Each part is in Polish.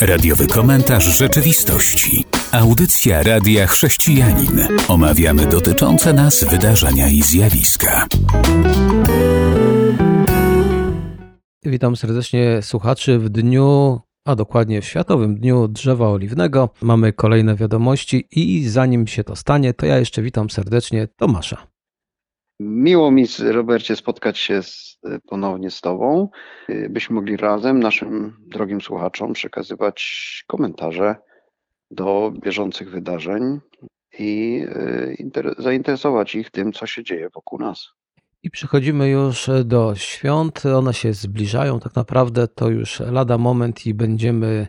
Radiowy komentarz rzeczywistości. Audycja Radia Chrześcijanin. Omawiamy dotyczące nas wydarzenia i zjawiska. Witam serdecznie słuchaczy w dniu, a dokładnie w Światowym Dniu Drzewa Oliwnego. Mamy kolejne wiadomości i zanim się to stanie, to ja jeszcze witam serdecznie Tomasza. Miło mi, Robercie, spotkać się z, ponownie z Tobą, byśmy mogli razem naszym drogim słuchaczom przekazywać komentarze do bieżących wydarzeń i e, zainteresować ich tym, co się dzieje wokół nas. I przechodzimy już do świąt. One się zbliżają. Tak naprawdę to już lada moment i będziemy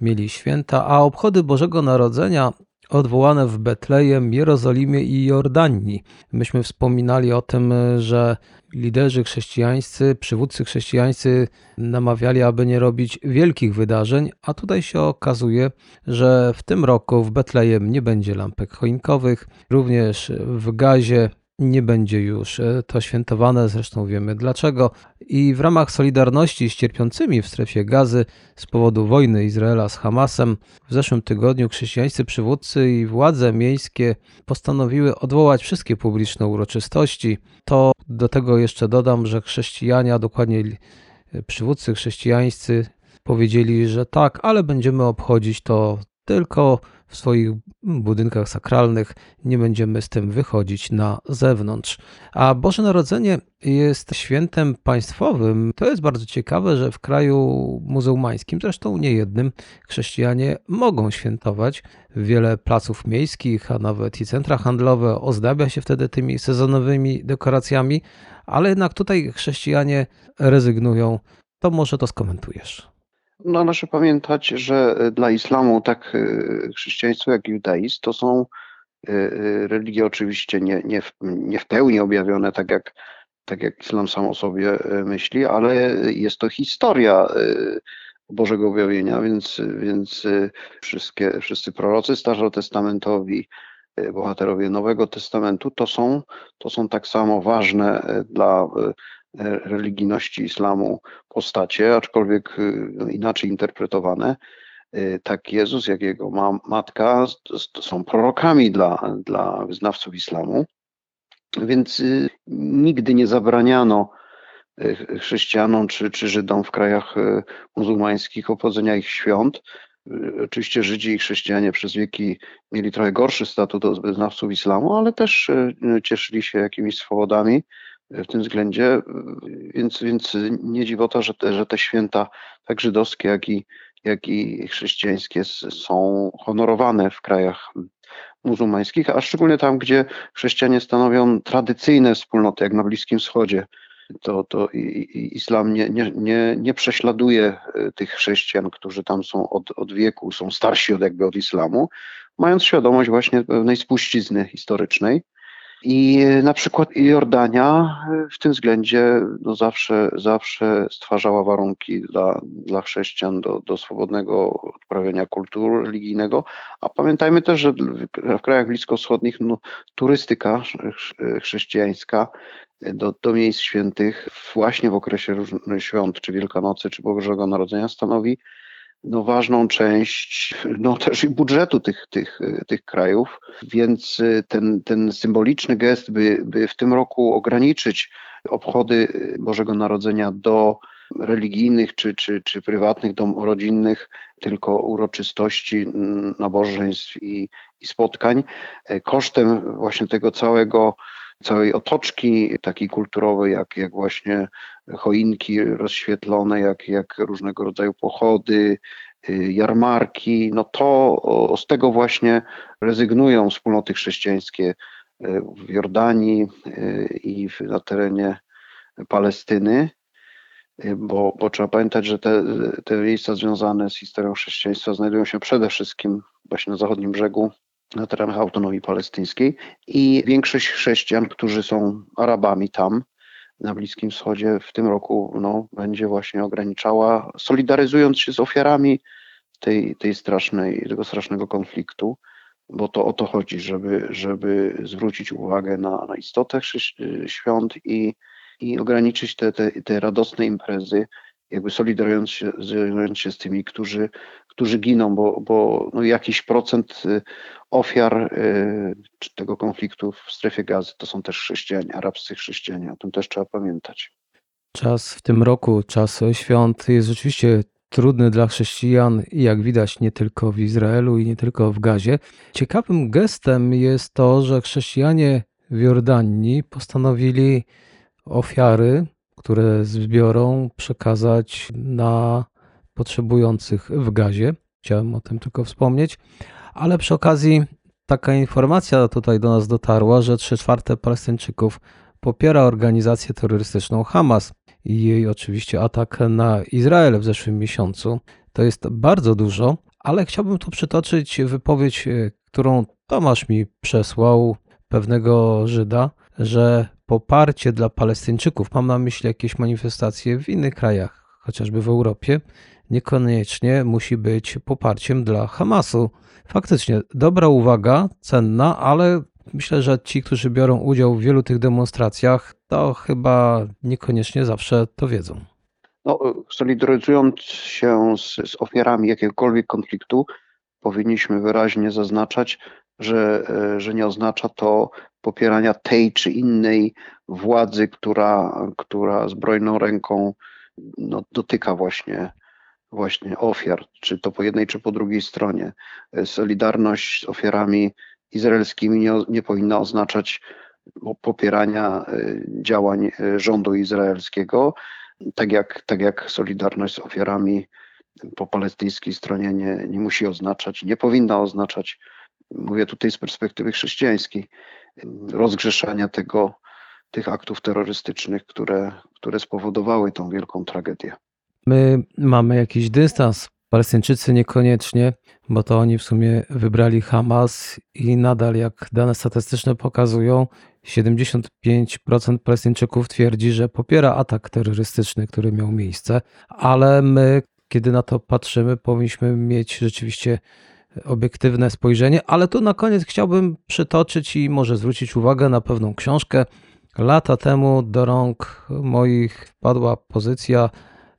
mieli święta, a obchody Bożego Narodzenia odwołane w Betlejem, Jerozolimie i Jordanii. Myśmy wspominali o tym, że liderzy chrześcijańscy, przywódcy chrześcijańscy namawiali, aby nie robić wielkich wydarzeń, a tutaj się okazuje, że w tym roku w Betlejem nie będzie lampek choinkowych, również w Gazie nie będzie już e, to świętowane, zresztą wiemy dlaczego. I w ramach solidarności z cierpiącymi w strefie gazy z powodu wojny Izraela z Hamasem, w zeszłym tygodniu chrześcijańscy przywódcy i władze miejskie postanowiły odwołać wszystkie publiczne uroczystości. To do tego jeszcze dodam, że chrześcijanie, a dokładnie przywódcy chrześcijańscy powiedzieli, że tak, ale będziemy obchodzić to tylko w swoich budynkach sakralnych, nie będziemy z tym wychodzić na zewnątrz. A Boże Narodzenie jest świętem państwowym. To jest bardzo ciekawe, że w kraju muzułmańskim, zresztą nie jednym, chrześcijanie mogą świętować. Wiele placów miejskich, a nawet i centra handlowe ozdabia się wtedy tymi sezonowymi dekoracjami, ale jednak tutaj chrześcijanie rezygnują. To może to skomentujesz. No, należy pamiętać, że e, dla islamu tak e, chrześcijaństwo jak judaizm to są e, religie oczywiście nie, nie, w, nie w pełni objawione, tak jak, tak jak islam sam o sobie myśli, ale jest to historia Bożego objawienia, więc, więc wszystkie, wszyscy prorocy starotestamentowi, bohaterowie Nowego Testamentu to są, to są tak samo ważne dla religijności islamu postacie, aczkolwiek e, inaczej interpretowane. E, tak Jezus, jak jego matka są prorokami dla, dla wyznawców islamu, więc nigdy nie zabraniano chrześcijanom czy, czy Żydom w krajach muzułmańskich obchodzenia ich świąt. Oczywiście Żydzi i chrześcijanie przez wieki mieli trochę gorszy statut od wyznawców islamu, ale też cieszyli się jakimiś swobodami w tym względzie, więc, więc nie dziwota, że te, że te święta, tak żydowskie, jak i, jak i chrześcijańskie, są honorowane w krajach muzułmańskich, a szczególnie tam, gdzie chrześcijanie stanowią tradycyjne wspólnoty, jak na Bliskim Wschodzie. To, to islam nie, nie, nie, nie prześladuje e, tych chrześcijan, którzy tam są od, od wieku, są starsi od jakby od islamu, mając świadomość właśnie pewnej spuścizny historycznej. I na przykład Jordania w tym względzie no zawsze, zawsze stwarzała warunki dla, dla chrześcijan do, do swobodnego odprawiania kultury religijnego. A pamiętajmy też, że w krajach bliskowschodnich no, turystyka chrześcijańska do, do miejsc świętych właśnie w okresie różnych świąt, czy Wielkanocy, czy Bożego Narodzenia stanowi no, ważną część no, też i budżetu tych, tych, tych krajów, więc y, ten, ten symboliczny gest, by, by w tym roku ograniczyć obchody Bożego Narodzenia do religijnych czy, czy, czy prywatnych, do rodzinnych, tylko uroczystości, nabożeństw i, i spotkań, e, kosztem właśnie tego całego całej otoczki takiej kulturowej, jak, jak właśnie choinki rozświetlone, jak, jak różnego rodzaju pochody, y, jarmarki, no to z tego właśnie rezygnują wspólnoty chrześcijańskie y, w Jordanii y, i na terenie Palestyny, bo, bo trzeba pamiętać, że te, te miejsca związane z historią chrześcijaństwa znajdują się przede wszystkim właśnie na zachodnim brzegu na terenach autonomii palestyńskiej i większość chrześcijan, którzy są Arabami tam, na Bliskim Wschodzie w tym roku no, będzie właśnie ograniczała, solidaryzując się z ofiarami tej, tej strasznej, tego strasznego konfliktu, bo to o to chodzi, żeby, żeby zwrócić uwagę na, na istotę świąt i, i ograniczyć te, te, te radosne imprezy jakby solidaryzując się, solidaryzując się z tymi, którzy, którzy giną, bo, bo no jakiś procent y, ofiar y, tego konfliktu w strefie gazy to są też chrześcijanie, arabscy chrześcijanie. O tym też trzeba pamiętać. Czas w tym roku, czas świąt jest rzeczywiście trudny dla chrześcijan i jak widać nie tylko w Izraelu i nie tylko w Gazie. Ciekawym gestem jest to, że chrześcijanie w Jordanii postanowili ofiary, które zbiorą, przekazać na potrzebujących w Gazie. Chciałem o tym tylko wspomnieć, ale przy okazji taka informacja tutaj do nas dotarła, że 3 czwarte Palestyńczyków popiera organizację terrorystyczną Hamas i jej oczywiście atak na Izrael w zeszłym miesiącu. To jest bardzo dużo, ale chciałbym tu przytoczyć wypowiedź, którą Tomasz mi przesłał, pewnego Żyda, że poparcie dla Palestyńczyków, mam na myśli jakieś manifestacje w innych krajach, chociażby w Europie, niekoniecznie musi być poparciem dla Hamasu. Faktycznie, dobra uwaga, cenna, ale myślę, że ci, którzy biorą udział w wielu tych demonstracjach, to chyba niekoniecznie zawsze to wiedzą. No, solidaryzując się z, z ofiarami jakiegokolwiek konfliktu, powinniśmy wyraźnie zaznaczać, że, e, że nie oznacza to popierania tej czy innej władzy, która, która zbrojną ręką no, dotyka właśnie, właśnie ofiar, czy to po jednej, czy po drugiej stronie. Solidarność z ofiarami izraelskimi nie, nie powinna oznaczać popierania e, działań e, rządu izraelskiego, tak jak, tak jak solidarność z ofiarami po palestyńskiej stronie nie, nie musi oznaczać, nie powinna oznaczać, mówię tutaj z perspektywy chrześcijańskiej, rozgrzeszania tego, tych aktów terrorystycznych, które, które spowodowały tą wielką tragedię. My mamy jakiś dystans, Palestyńczycy niekoniecznie, bo to oni w sumie wybrali Hamas i nadal, jak dane statystyczne pokazują, 75% Palestyńczyków twierdzi, że popiera atak terrorystyczny, który miał miejsce, ale my, kiedy na to patrzymy, powinniśmy mieć rzeczywiście obiektywne spojrzenie. Ale tu na koniec chciałbym przytoczyć i może zwrócić uwagę na pewną książkę. Lata temu do rąk moich wpadła pozycja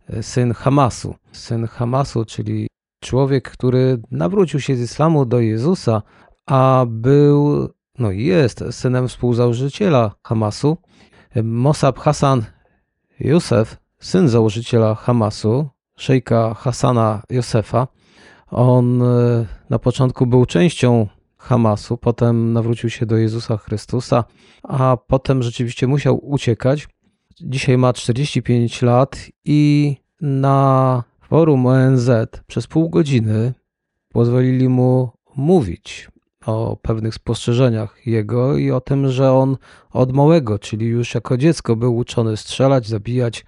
e, Syn Hamasu. Syn Hamasu, czyli człowiek, który nawrócił się z islamu do Jezusa, a był, no jest synem współzałożyciela Hamasu. Mossab Hassan Józef, syn założyciela Hamasu, szejka Hassana Józefa. On e, na początku był częścią Hamasu, potem nawrócił się do Jezusa Chrystusa, a potem rzeczywiście musiał uciekać. Dzisiaj ma 45 lat i na forum ONZ przez pół godziny pozwolili mu mówić o pewnych spostrzeżeniach jego i o tym, że on od małego, czyli już jako dziecko, był uczony strzelać, zabijać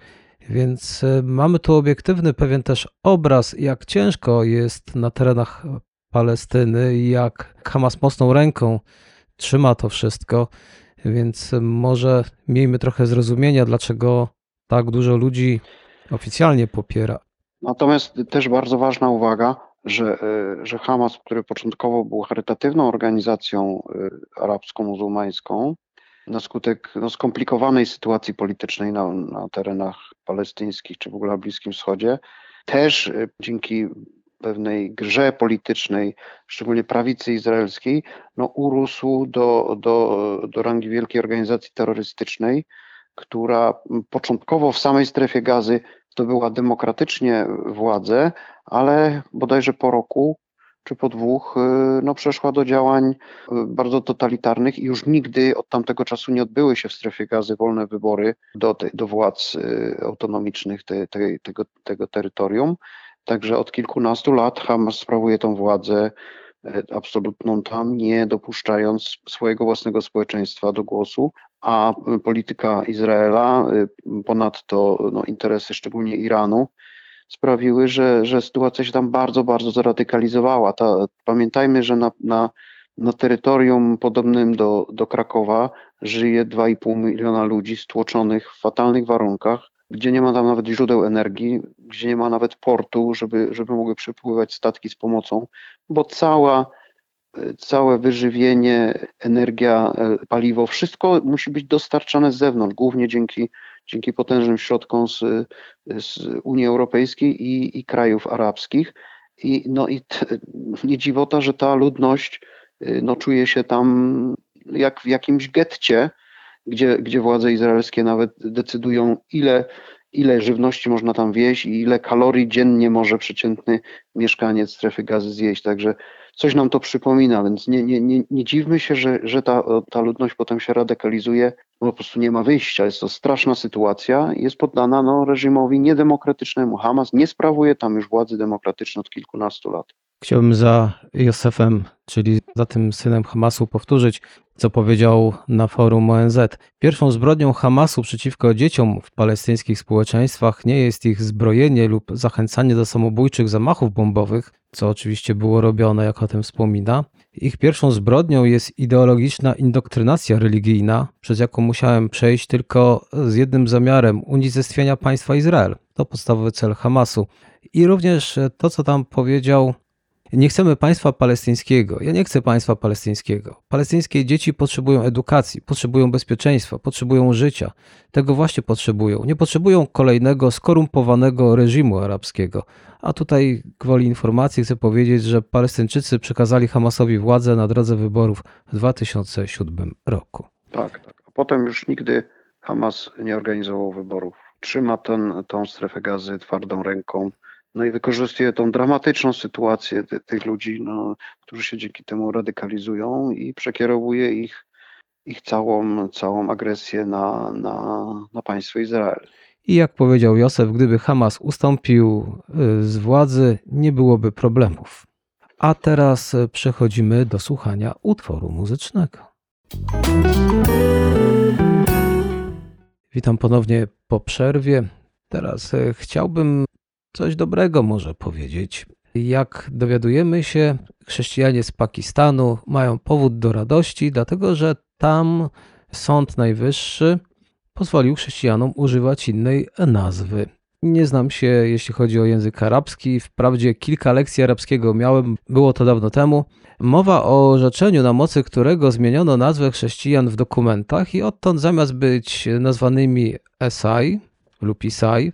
więc e, mamy tu obiektywny pewien też obraz, jak ciężko jest na terenach Palestyny i jak Hamas mocną ręką trzyma to wszystko. Więc może miejmy trochę zrozumienia, dlaczego tak dużo ludzi oficjalnie popiera. Natomiast też bardzo ważna uwaga, że, e, że Hamas, który początkowo był charytatywną organizacją e, arabsko-muzułmańską, na skutek no, skomplikowanej sytuacji politycznej na, na terenach palestyńskich czy w ogóle na Bliskim Wschodzie, też y, dzięki pewnej grze politycznej, szczególnie prawicy izraelskiej, no, urósł do, do, do rangi wielkiej organizacji terrorystycznej, która początkowo w samej strefie gazy to była demokratycznie władze, ale bodajże po roku czy po dwóch, y, no, przeszła do działań y, bardzo totalitarnych i już nigdy od tamtego czasu nie odbyły się w strefie gazy wolne wybory do, do władz y, autonomicznych te, te, tego, tego terytorium. Także od kilkunastu lat Hamas sprawuje tą władzę absolutną tam, nie dopuszczając swojego własnego społeczeństwa do głosu, a polityka Izraela, ponadto no, interesy szczególnie Iranu, sprawiły, że, że sytuacja się tam bardzo, bardzo zaradykalizowała. Ta, pamiętajmy, że na, na, na terytorium podobnym do, do Krakowa żyje 2,5 miliona ludzi stłoczonych w fatalnych warunkach, gdzie nie ma tam nawet źródeł energii, gdzie nie ma nawet portu, żeby, żeby mogły przepływać statki z pomocą, bo cała całe wyżywienie, energia, paliwo, wszystko musi być dostarczane z zewnątrz, głównie dzięki, dzięki potężnym środkom z, z Unii Europejskiej i, i krajów arabskich. I, no i t, nie dziwota, że ta ludność no, czuje się tam jak w jakimś getcie, gdzie, gdzie władze izraelskie nawet decydują, ile, ile żywności można tam wieść i ile kalorii dziennie może przeciętny mieszkaniec strefy gazy zjeść. Także coś nam to przypomina, więc nie, nie, nie, nie dziwmy się, że, że ta, ta ludność potem się radykalizuje, bo po prostu nie ma wyjścia. Jest to straszna sytuacja jest poddana no, reżimowi niedemokratycznemu. Hamas nie sprawuje tam już władzy demokratycznej od kilkunastu lat. Chciałbym za Józefem, czyli za tym synem Hamasu, powtórzyć, co powiedział na forum ONZ. Pierwszą zbrodnią Hamasu przeciwko dzieciom w palestyńskich społeczeństwach nie jest ich zbrojenie lub zachęcanie do samobójczych zamachów bombowych, co oczywiście było robione, jak o tym wspomina. Ich pierwszą zbrodnią jest ideologiczna indoktrynacja religijna, przez jaką musiałem przejść tylko z jednym zamiarem unicestwienia państwa Izrael. To podstawowy cel Hamasu. I również to, co tam powiedział nie chcemy państwa palestyńskiego. Ja nie chcę państwa palestyńskiego. Palestyńskie dzieci potrzebują edukacji, potrzebują bezpieczeństwa, potrzebują życia. Tego właśnie potrzebują. Nie potrzebują kolejnego skorumpowanego reżimu arabskiego. A tutaj, gwoli informacji, chcę powiedzieć, że Palestyńczycy przekazali Hamasowi władzę na drodze wyborów w 2007 roku. Tak, tak. A potem już nigdy Hamas nie organizował wyborów. Trzyma ten, tą strefę gazy twardą ręką no i wykorzystuje tą dramatyczną sytuację tych ludzi, no, którzy się dzięki temu radykalizują i przekierowuje ich, ich całą, całą agresję na, na, na państwo Izrael. I jak powiedział Józef, gdyby Hamas ustąpił y, z władzy, nie byłoby problemów. A teraz y, przechodzimy do słuchania utworu muzycznego. Witam ponownie po przerwie. Teraz y, chciałbym coś dobrego może powiedzieć. Jak dowiadujemy się, chrześcijanie z Pakistanu mają powód do radości, dlatego że tam Sąd Najwyższy pozwolił chrześcijanom używać innej nazwy. Nie znam się, jeśli chodzi o język arabski. Wprawdzie kilka lekcji arabskiego miałem, było to dawno temu. Mowa o orzeczeniu, na mocy którego zmieniono nazwę chrześcijan w dokumentach i odtąd zamiast być nazwanymi Esai lub Isai,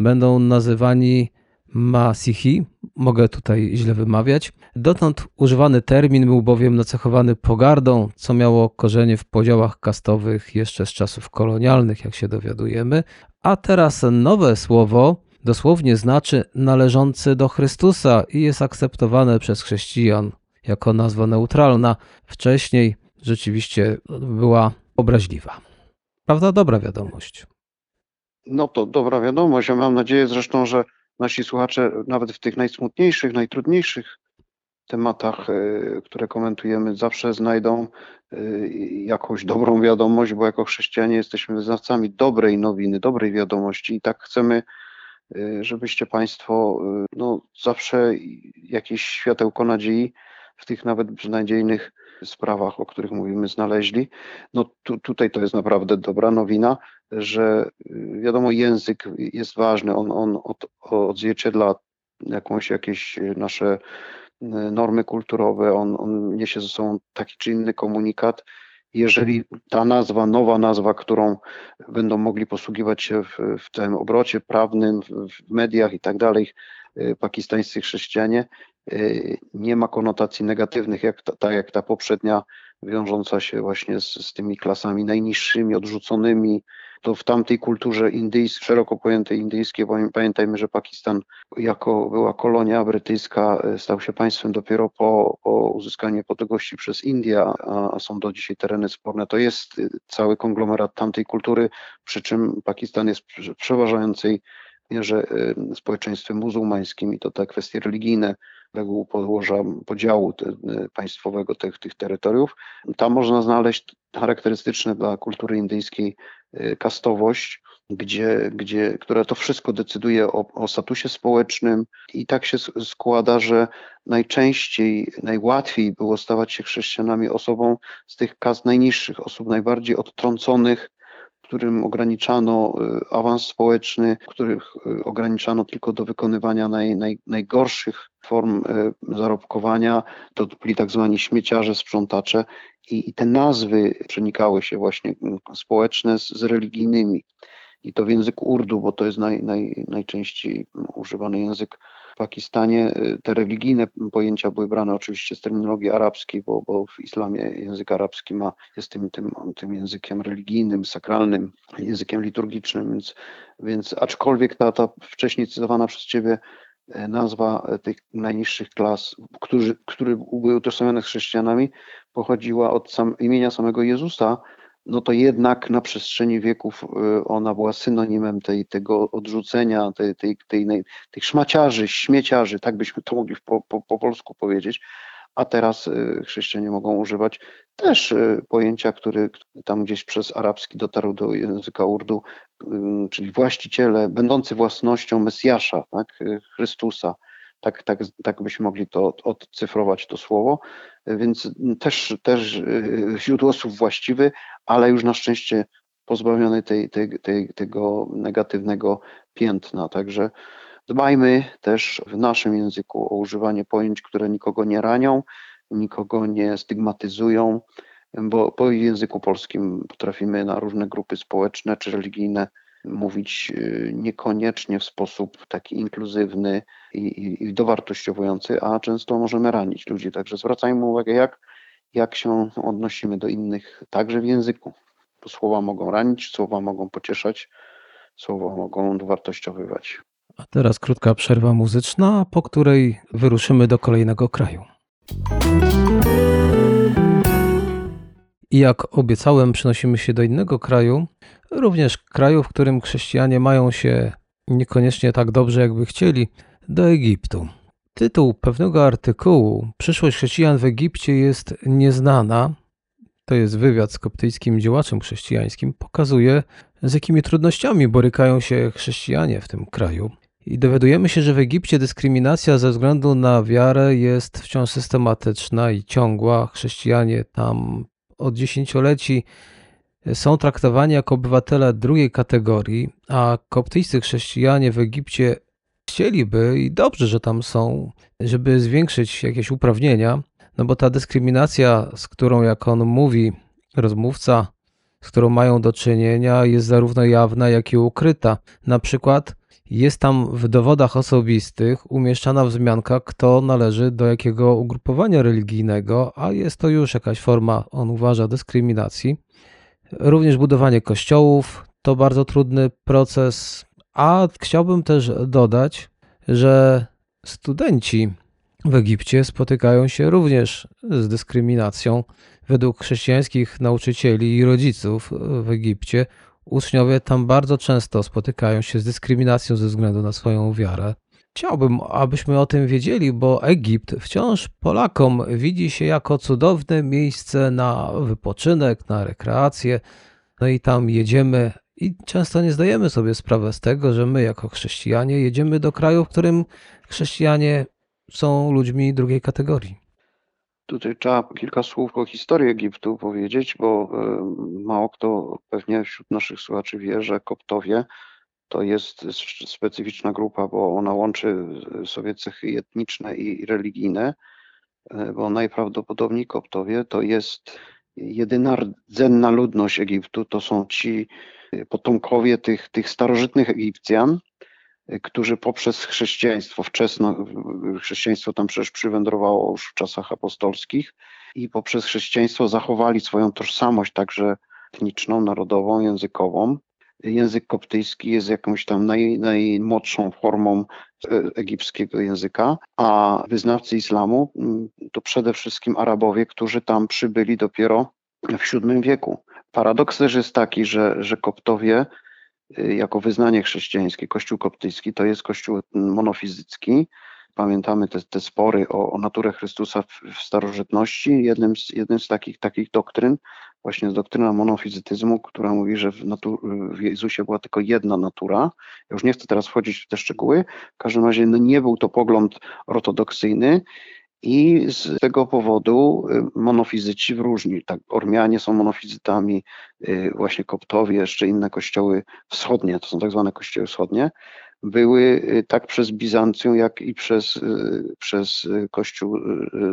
będą nazywani Masihi, mogę tutaj źle wymawiać. Dotąd używany termin był bowiem nacechowany pogardą, co miało korzenie w podziałach kastowych jeszcze z czasów kolonialnych, jak się dowiadujemy, a teraz nowe słowo dosłownie znaczy należący do Chrystusa i jest akceptowane przez chrześcijan jako nazwa neutralna. Wcześniej rzeczywiście była obraźliwa. Prawda? Dobra wiadomość. No to dobra wiadomość. Ja mam nadzieję zresztą, że nasi słuchacze nawet w tych najsmutniejszych, najtrudniejszych tematach, e, które komentujemy, zawsze znajdą e, jakąś dobrą wiadomość, bo jako chrześcijanie jesteśmy wyznawcami dobrej nowiny, dobrej wiadomości i tak chcemy, e, żebyście Państwo no, zawsze jakieś światełko nadziei w tych nawet beznadziejnych sprawach, o których mówimy, znaleźli. No tu, tutaj to jest naprawdę dobra nowina, że y, wiadomo, język jest ważny, on, on od, odzwierciedla jakąś, jakieś nasze y, normy kulturowe, on, on niesie ze sobą taki czy inny komunikat. Jeżeli ta nazwa, nowa nazwa, którą będą mogli posługiwać się w, w tym obrocie prawnym, w, w mediach i tak dalej, y, pakistańscy chrześcijanie, nie ma konotacji negatywnych, jak ta, tak jak ta poprzednia, wiążąca się właśnie z, z tymi klasami najniższymi, odrzuconymi. To w tamtej kulturze indyjskiej, szeroko pojętej indyjskiej, bo pamiętajmy, że Pakistan jako była kolonia brytyjska, y, stał się państwem dopiero po, po uzyskaniu niepodległości przez Indię, a, a są do dzisiaj tereny sporne. To jest y, cały konglomerat tamtej kultury, przy czym Pakistan jest w przeważającej mierze społeczeństwem muzułmańskim i to te kwestie religijne według podłoża podziału te, państwowego tych, tych terytoriów. Tam można znaleźć charakterystyczne dla kultury indyjskiej y, kastowość, gdzie, gdzie, która to wszystko decyduje o, o statusie społecznym i tak się składa, że najczęściej, najłatwiej było stawać się chrześcijanami osobą z tych kast najniższych, osób najbardziej odtrąconych którym ograniczano y, awans społeczny, których y, ograniczano tylko do wykonywania naj, naj, najgorszych form y, zarobkowania. To byli tak zwani śmieciarze, sprzątacze i, i te nazwy przenikały się właśnie społeczne z, z religijnymi. I to w języku urdu, bo to jest naj, naj, najczęściej używany język Pakistanie. Y, te religijne pojęcia były brane oczywiście z terminologii arabskiej, bo, bo w islamie język arabski ma, jest tym, tym, tym językiem religijnym, sakralnym, językiem liturgicznym, więc, więc aczkolwiek ta, ta wcześniej cytowana przez Ciebie e, nazwa e, tych najniższych klas, którzy, które były utożsamione z chrześcijanami, pochodziła od sam, imienia samego Jezusa, no to jednak na przestrzeni wieków y, ona była synonimem tej, tego odrzucenia, tej, tej, tej, tych szmaciarzy, śmieciarzy, tak byśmy to mogli po, po, po polsku powiedzieć, a teraz y, chrześcijanie mogą używać też y, pojęcia, który tam gdzieś przez arabski dotarł do języka urdu, czyli właściciele, będący własnością Mesjasza, tak, Chrystusa. Tak, tak, tak byśmy mogli to odcyfrować to słowo, więc też, też źródło słów właściwy, ale już na szczęście pozbawiony tej, tej, tej, tego negatywnego piętna. Także dbajmy też w naszym języku o używanie pojęć, które nikogo nie ranią, nikogo nie stygmatyzują, bo po języku polskim potrafimy na różne grupy społeczne czy religijne mówić y, niekoniecznie w sposób taki inkluzywny i, i, i dowartościowujący, a często możemy ranić ludzi. Także zwracajmy uwagę, jak, jak się odnosimy do innych, także w języku. Bo słowa mogą ranić, słowa mogą pocieszać, słowa mogą dowartościowywać. A teraz krótka przerwa muzyczna, po której wyruszymy do kolejnego kraju. I jak obiecałem, przenosimy się do innego kraju, również kraju, w którym chrześcijanie mają się niekoniecznie tak dobrze, jakby chcieli, do Egiptu. Tytuł pewnego artykułu Przyszłość chrześcijan w Egipcie jest nieznana. To jest wywiad z koptyjskim działaczem chrześcijańskim. Pokazuje, z jakimi trudnościami borykają się chrześcijanie w tym kraju. I dowiadujemy się, że w Egipcie dyskryminacja ze względu na wiarę jest wciąż systematyczna i ciągła. Chrześcijanie tam od dziesięcioleci są traktowani jako obywatele drugiej kategorii, a koptyjscy chrześcijanie w Egipcie chcieliby i dobrze, że tam są, żeby zwiększyć jakieś uprawnienia, no bo ta dyskryminacja, z którą, jak on mówi, rozmówca, z którą mają do czynienia, jest zarówno jawna, jak i ukryta. Na przykład jest tam w dowodach osobistych umieszczana wzmianka, kto należy do jakiego ugrupowania religijnego, a jest to już jakaś forma, on uważa, dyskryminacji. Również budowanie kościołów to bardzo trudny proces, a chciałbym też dodać, że studenci w Egipcie spotykają się również z dyskryminacją. Według chrześcijańskich nauczycieli i rodziców w Egipcie uczniowie tam bardzo często spotykają się z dyskryminacją ze względu na swoją wiarę. Chciałbym, abyśmy o tym wiedzieli, bo Egipt wciąż Polakom widzi się jako cudowne miejsce na wypoczynek, na rekreację. No i tam jedziemy i często nie zdajemy sobie sprawy z tego, że my jako chrześcijanie jedziemy do kraju, w którym chrześcijanie są ludźmi drugiej kategorii. Tutaj trzeba kilka słów o historii Egiptu powiedzieć, bo e, mało kto pewnie wśród naszych słuchaczy wie, że Koptowie to jest specyficzna grupa, bo ona łączy sobie cechy etniczne i religijne, e, bo najprawdopodobniej Koptowie to jest jedyna rdzenna ludność Egiptu, to są ci potomkowie tych, tych starożytnych Egipcjan, którzy poprzez chrześcijaństwo, wczesne chrześcijaństwo tam przecież przywędrowało już w czasach apostolskich i poprzez chrześcijaństwo zachowali swoją tożsamość także etniczną, narodową, językową. Język koptyjski jest jakąś tam naj, najmłodszą formą e, egipskiego języka, a wyznawcy islamu mm, to przede wszystkim Arabowie, którzy tam przybyli dopiero w VII wieku. Paradoks też jest taki, że, że koptowie y, jako wyznanie chrześcijańskie, kościół koptyjski to jest kościół monofizycki. Pamiętamy te, te spory o, o naturę Chrystusa w, w starożytności. Jednym z, jednym z takich, takich doktryn właśnie doktryna monofizytyzmu, która mówi, że w, w Jezusie była tylko jedna natura. Ja już nie chcę teraz wchodzić w te szczegóły. W każdym razie no nie był to pogląd ortodoksyjny I z tego powodu monofizyci w różni, tak, Ormianie są monofizytami, właśnie Koptowie, jeszcze inne kościoły wschodnie, to są tak zwane kościoły wschodnie, były y, tak przez Bizancjum, jak i przez, y, przez Kościół y,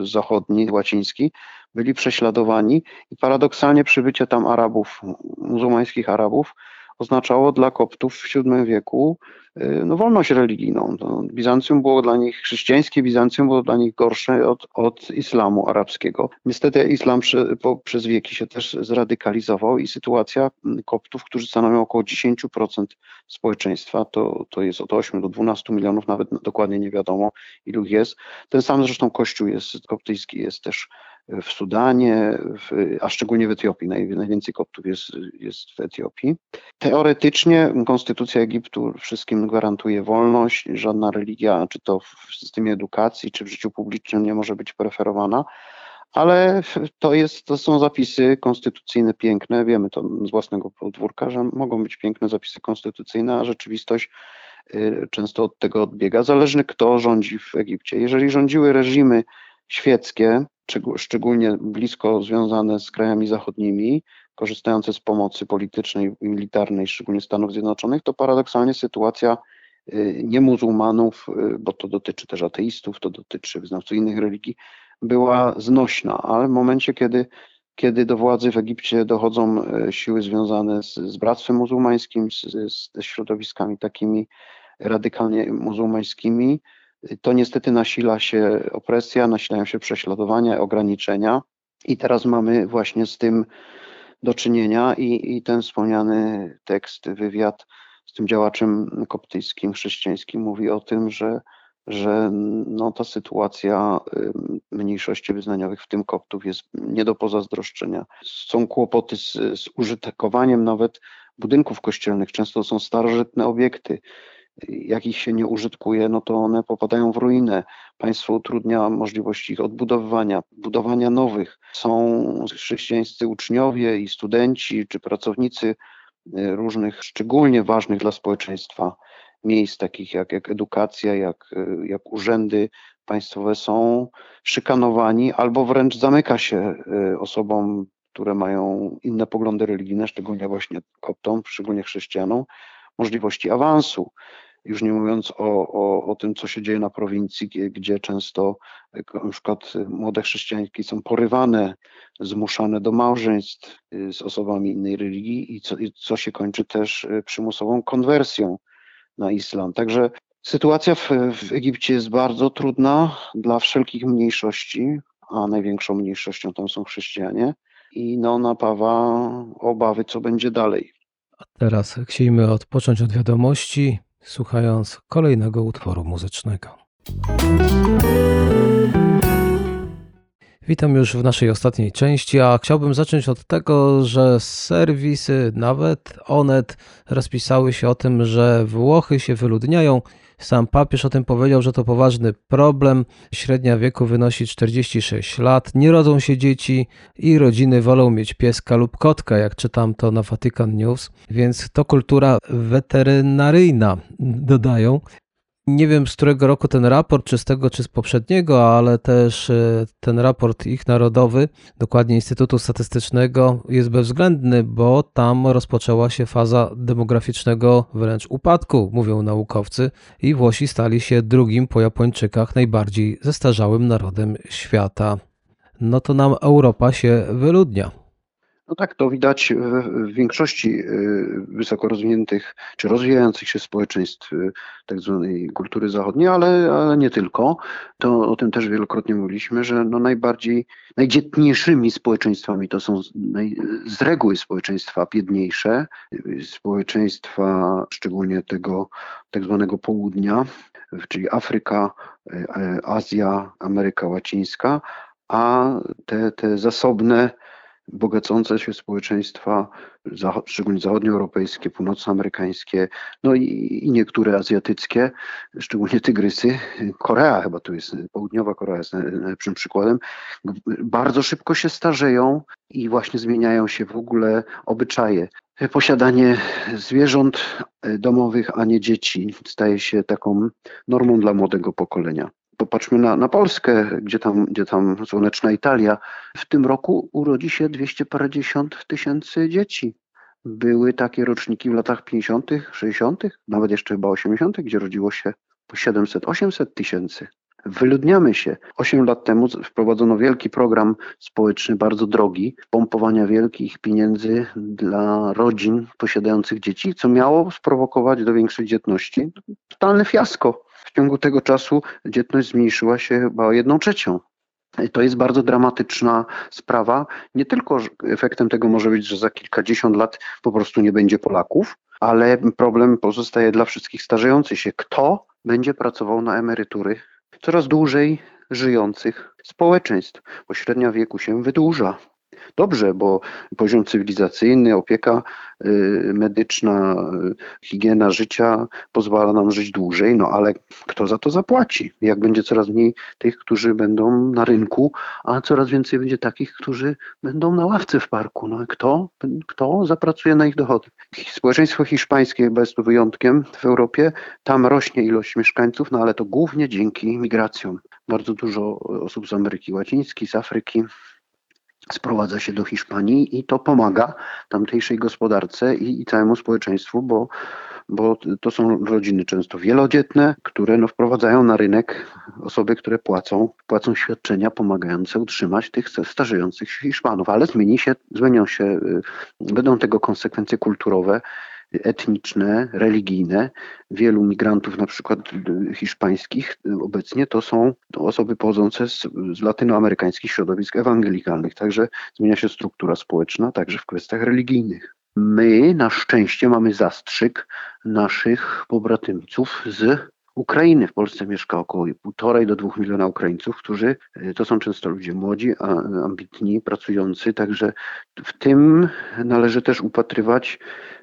zachodni, łaciński, byli prześladowani. I paradoksalnie przybycie tam Arabów, muzułmańskich Arabów, oznaczało dla Koptów w VII wieku y, no, wolność religijną. No, Bizancjum było dla nich, chrześcijańskie Bizancjum było dla nich gorsze od, od islamu arabskiego. Niestety islam przy, po, przez wieki się też zradykalizował i sytuacja mm, Koptów, którzy stanowią około 10% społeczeństwa, to, to jest od 8 do 12 milionów, nawet dokładnie nie wiadomo ilu jest. Ten sam zresztą kościół jest koptyjski, jest też w Sudanie, w, a szczególnie w Etiopii. Naj, najwięcej koptów jest, jest w Etiopii. Teoretycznie konstytucja Egiptu wszystkim gwarantuje wolność, żadna religia, czy to w systemie edukacji, czy w życiu publicznym nie może być preferowana. Ale to, jest, to są zapisy konstytucyjne piękne, wiemy to z własnego podwórka, że mogą być piękne zapisy konstytucyjne, a rzeczywistość y, często od tego odbiega. Zależny kto rządzi w Egipcie. Jeżeli rządziły reżimy świeckie, szczególnie blisko związane z krajami zachodnimi, korzystające z pomocy politycznej i militarnej, szczególnie Stanów Zjednoczonych, to paradoksalnie sytuacja y, niemuzułmanów, y, bo to dotyczy też ateistów, to dotyczy wyznawców innych religii, była znośna, ale w momencie, kiedy, kiedy do władzy w Egipcie dochodzą y, siły związane z, z Bractwem Muzułmańskim, z, ze środowiskami takimi radykalnie muzułmańskimi, to niestety nasila się opresja, nasilają się prześladowania, ograniczenia. I teraz mamy właśnie z tym do czynienia i, i ten wspomniany tekst, wywiad z tym działaczem koptyjskim, chrześcijańskim mówi o tym, że, że no, ta sytuacja mniejszości wyznaniowych, w tym koptów, jest nie do pozazdroszczenia. Są kłopoty z, z użytkowaniem nawet budynków kościelnych, często są starożytne obiekty jak ich się nie użytkuje, no to one popadają w ruinę. Państwo utrudnia możliwości ich odbudowywania, budowania nowych. Są chrześcijańscy uczniowie i studenci czy pracownicy y, różnych szczególnie ważnych dla społeczeństwa miejsc, takich jak, jak edukacja, jak, y, jak urzędy państwowe, są szykanowani albo wręcz zamyka się y, osobom, które mają inne poglądy religijne, szczególnie właśnie koptom, szczególnie chrześcijanom, możliwości awansu. Już nie mówiąc o, o, o tym, co się dzieje na prowincji, gdzie często na przykład młode chrześcijanki są porywane, zmuszane do małżeństw y, z osobami innej religii i co, i co się kończy też y, przymusową konwersją na islam. Także sytuacja w, w Egipcie jest bardzo trudna dla wszelkich mniejszości, a największą mniejszością tam są chrześcijanie i no, napawa obawy, co będzie dalej. A teraz chcielibyśmy odpocząć od wiadomości słuchając kolejnego utworu muzycznego. Witam już w naszej ostatniej części, a chciałbym zacząć od tego, że serwisy, nawet Onet, rozpisały się o tym, że Włochy się wyludniają sam papież o tym powiedział, że to poważny problem. Średnia wieku wynosi 46 lat, nie rodzą się dzieci i rodziny wolą mieć pieska lub kotka, jak czytam to na Vatican News, więc to kultura weterynaryjna, dodają. Nie wiem z którego roku ten raport, czy z tego, czy z poprzedniego, ale też e, ten raport ich narodowy, dokładnie Instytutu Statystycznego, jest bezwzględny, bo tam rozpoczęła się faza demograficznego wręcz upadku, mówią naukowcy, i Włosi stali się drugim po Japończykach najbardziej zestarzałym narodem świata. No to nam Europa się wyludnia. No tak, to widać w większości y, wysoko rozwiniętych czy rozwijających się społeczeństw y, tak zwanej kultury zachodniej, ale, ale nie tylko. To o tym też wielokrotnie mówiliśmy, że no najbardziej, najdzietniejszymi społeczeństwami to są z reguły społeczeństwa biedniejsze, społeczeństwa szczególnie tego tak zwanego południa, czyli Afryka, y, Azja, Ameryka Łacińska, a te, te zasobne bogacące się społeczeństwa, szczególnie zachodnioeuropejskie, północnoamerykańskie, no i, i, niektóre azjatyckie, szczególnie tygrysy. Korea chyba tu jest, południowa Korea jest najlepszym przykładem. Bardzo szybko się starzeją i właśnie zmieniają się w ogóle obyczaje. Posiadanie zwierząt domowych, a nie dzieci staje się taką normą dla młodego pokolenia. Popatrzmy na, na Polskę, gdzie tam, gdzie tam słoneczna Italia. W tym roku urodzi się 200 parędziesiąt tysięcy dzieci. Były takie roczniki w latach 50., 60., nawet jeszcze chyba 80., gdzie rodziło się po 700-800 tysięcy. Wyludniamy się. Osiem lat temu wprowadzono wielki program społeczny, bardzo drogi, pompowania wielkich pieniędzy dla rodzin posiadających dzieci, co miało sprowokować do większej dzietności. Totalne fiasko. W ciągu tego czasu dzietność zmniejszyła się chyba o jedną trzecią. To jest bardzo dramatyczna sprawa. Nie tylko efektem tego może być, że za kilkadziesiąt lat po prostu nie będzie Polaków, ale problem pozostaje dla wszystkich starzejących się. Kto będzie pracował na emerytury coraz dłużej żyjących społeczeństw, bo średnia wieku się wydłuża. Dobrze, bo poziom cywilizacyjny, opieka y, medyczna, y, higiena życia pozwala nam żyć dłużej, no ale kto za to zapłaci? Jak będzie coraz mniej tych, którzy będą na rynku, a coraz więcej będzie takich, którzy będą na ławce w parku. No kto, kto zapracuje na ich dochody? Społeczeństwo hiszpańskie chyba jest tu wyjątkiem w Europie. Tam rośnie ilość mieszkańców, no ale to głównie dzięki migracjom. Bardzo dużo osób z Ameryki Łacińskiej, z Afryki, sprowadza się do Hiszpanii i to pomaga tamtejszej gospodarce i, i całemu społeczeństwu, bo, bo to są rodziny często wielodzietne, które no, wprowadzają na rynek osoby, które płacą, płacą świadczenia pomagające utrzymać tych starzejących się Hiszpanów, ale zmieni się, zmienią się, y, będą tego konsekwencje kulturowe, etniczne, religijne. Wielu migrantów, na przykład hiszpańskich, obecnie to są osoby pochodzące z, z latynoamerykańskich środowisk ewangelikalnych. Także zmienia się struktura społeczna, także w kwestiach religijnych. My na szczęście mamy zastrzyk naszych pobratymców z Ukrainy. W Polsce mieszka około 1,5 do 2 miliona Ukraińców, którzy e, to są często ludzie młodzi, ambitni, pracujący, także w tym należy też upatrywać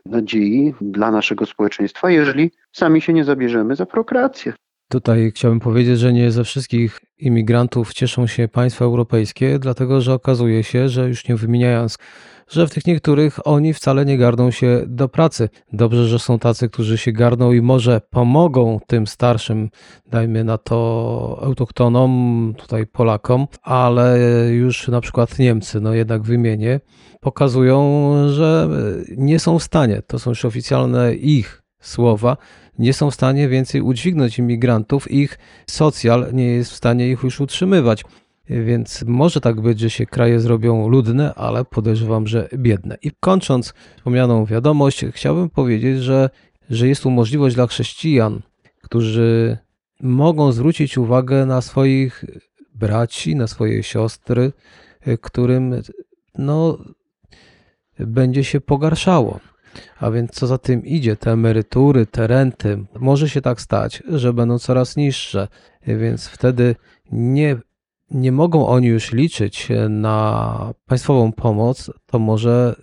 nadziei dla naszego społeczeństwa, jeżeli sami się nie zabierzemy za prokreację. Tutaj chciałbym powiedzieć, że nie ze wszystkich imigrantów cieszą się państwa europejskie, dlatego że okazuje się, że już nie wymieniając że w tych niektórych oni wcale nie garną się do pracy. Dobrze, że są tacy, którzy się garną i może pomogą tym starszym, dajmy na to autochtonom, tutaj Polakom, ale już na przykład Niemcy, no jednak wymienię, pokazują, że nie są w stanie, to są już oficjalne ich słowa, nie są w stanie więcej udźwignąć imigrantów, ich socjal nie jest w stanie ich już utrzymywać. Więc może tak być, że się kraje zrobią ludne, ale podejrzewam, że biedne. I kończąc wspomnianą wiadomość, chciałbym powiedzieć, że, że jest tu możliwość dla chrześcijan, którzy mogą zwrócić uwagę na swoich braci, na swoje siostry, którym no, będzie się pogarszało. A więc co za tym idzie, te emerytury, te renty, może się tak stać, że będą coraz niższe, więc wtedy nie nie mogą oni już liczyć na państwową pomoc, to może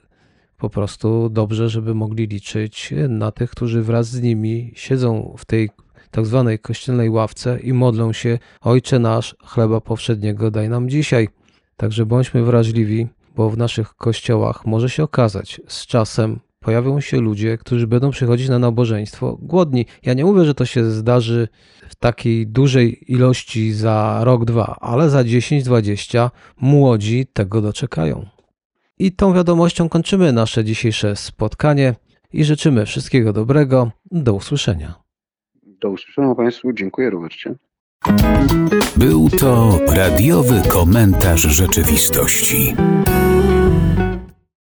po prostu dobrze, żeby mogli liczyć na tych, którzy wraz z nimi siedzą w tej tak zwanej kościelnej ławce i modlą się Ojcze nasz, chleba powszedniego daj nam dzisiaj. Także bądźmy wrażliwi, bo w naszych kościołach może się okazać z czasem pojawią się ludzie, którzy będą przychodzić na nabożeństwo głodni. Ja nie mówię, że to się zdarzy takiej dużej ilości za rok, dwa, ale za 10-20 młodzi tego doczekają. I tą wiadomością kończymy nasze dzisiejsze spotkanie i życzymy wszystkiego dobrego. Do usłyszenia. Do usłyszenia Państwu. Dziękuję Robercie. Był to radiowy komentarz rzeczywistości.